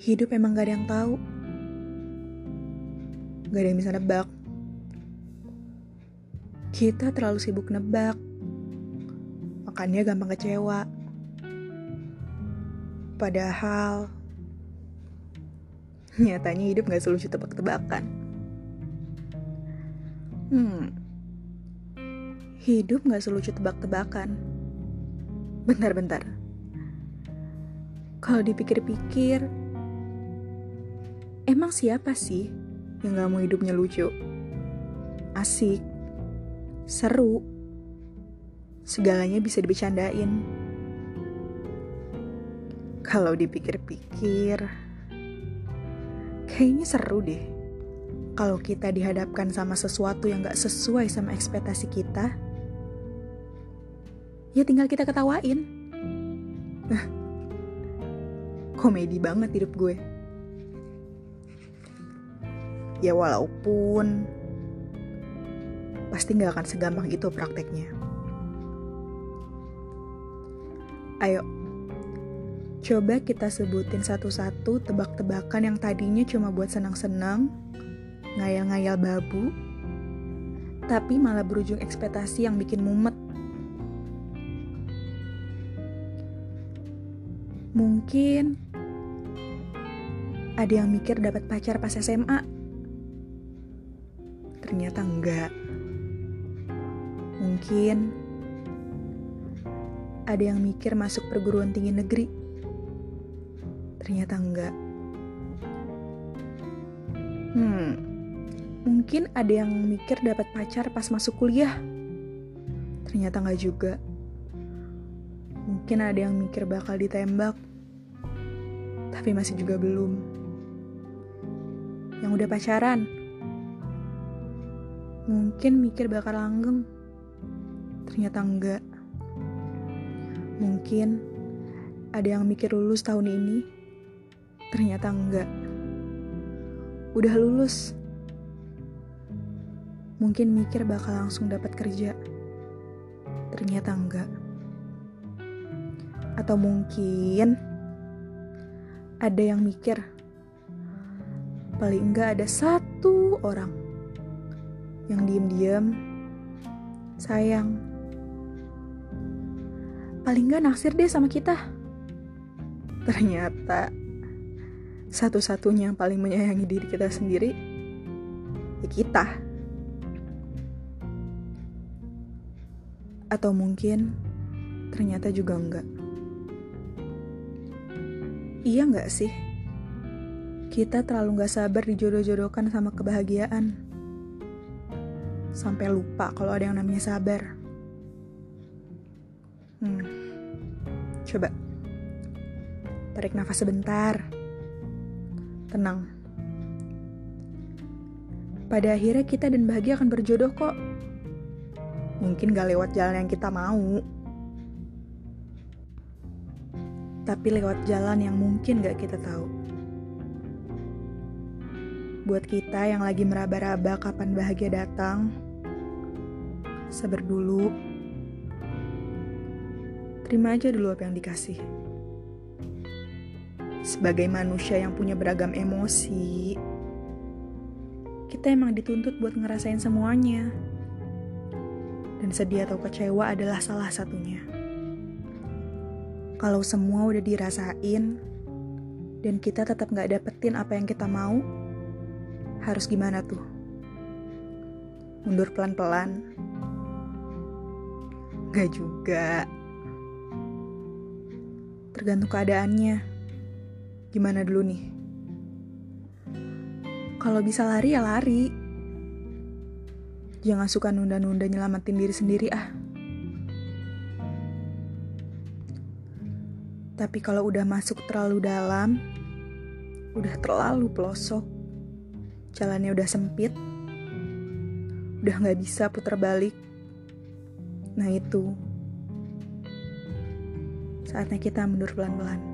hidup emang gak ada yang tahu. Gak ada yang bisa nebak. Kita terlalu sibuk nebak. Makanya gampang kecewa. Padahal nyatanya hidup gak selucu tebak-tebakan. Hmm, hidup gak selucu tebak-tebakan. Bentar-bentar. Kalau dipikir-pikir, emang siapa sih yang gak mau hidupnya lucu? Asik, seru, segalanya bisa dibecandain. Kalau dipikir-pikir, kayaknya seru deh. Kalau kita dihadapkan sama sesuatu yang gak sesuai sama ekspektasi kita, ya tinggal kita ketawain. Komedi banget hidup gue. Ya walaupun pasti gak akan segampang itu prakteknya. Ayo, coba kita sebutin satu-satu tebak-tebakan yang tadinya cuma buat senang-senang, ngayal-ngayal babu, tapi malah berujung ekspektasi yang bikin mumet. Mungkin ada yang mikir dapat pacar pas SMA. Ternyata enggak. Mungkin ada yang mikir masuk perguruan tinggi negeri. Ternyata enggak. Hmm, mungkin ada yang mikir dapat pacar pas masuk kuliah. Ternyata enggak juga. Mungkin ada yang mikir bakal ditembak, tapi masih juga belum. Yang udah pacaran, mungkin mikir bakal langgeng, ternyata enggak. Mungkin ada yang mikir lulus tahun ini, ternyata enggak. Udah lulus, mungkin mikir bakal langsung dapat kerja, ternyata enggak. Atau mungkin ada yang mikir, paling enggak ada satu orang yang diem-diem sayang paling nggak naksir deh sama kita. Ternyata satu-satunya yang paling menyayangi diri kita sendiri ya kita. Atau mungkin ternyata juga enggak. Iya enggak sih? Kita terlalu nggak sabar dijodoh-jodohkan sama kebahagiaan. Sampai lupa kalau ada yang namanya sabar. Hmm. Coba. Tarik nafas sebentar. Tenang. Pada akhirnya kita dan bahagia akan berjodoh kok. Mungkin gak lewat jalan yang kita mau. Tapi lewat jalan yang mungkin gak kita tahu. Buat kita yang lagi meraba-raba kapan bahagia datang, sabar dulu terima aja dulu apa yang dikasih. Sebagai manusia yang punya beragam emosi, kita emang dituntut buat ngerasain semuanya. Dan sedih atau kecewa adalah salah satunya. Kalau semua udah dirasain, dan kita tetap gak dapetin apa yang kita mau, harus gimana tuh? Mundur pelan-pelan? Gak juga tergantung keadaannya. Gimana dulu nih? Kalau bisa lari ya lari. Jangan suka nunda-nunda nyelamatin diri sendiri ah. Tapi kalau udah masuk terlalu dalam, udah terlalu pelosok, jalannya udah sempit, udah nggak bisa putar balik. Nah itu Saatnya kita mundur pelan-pelan.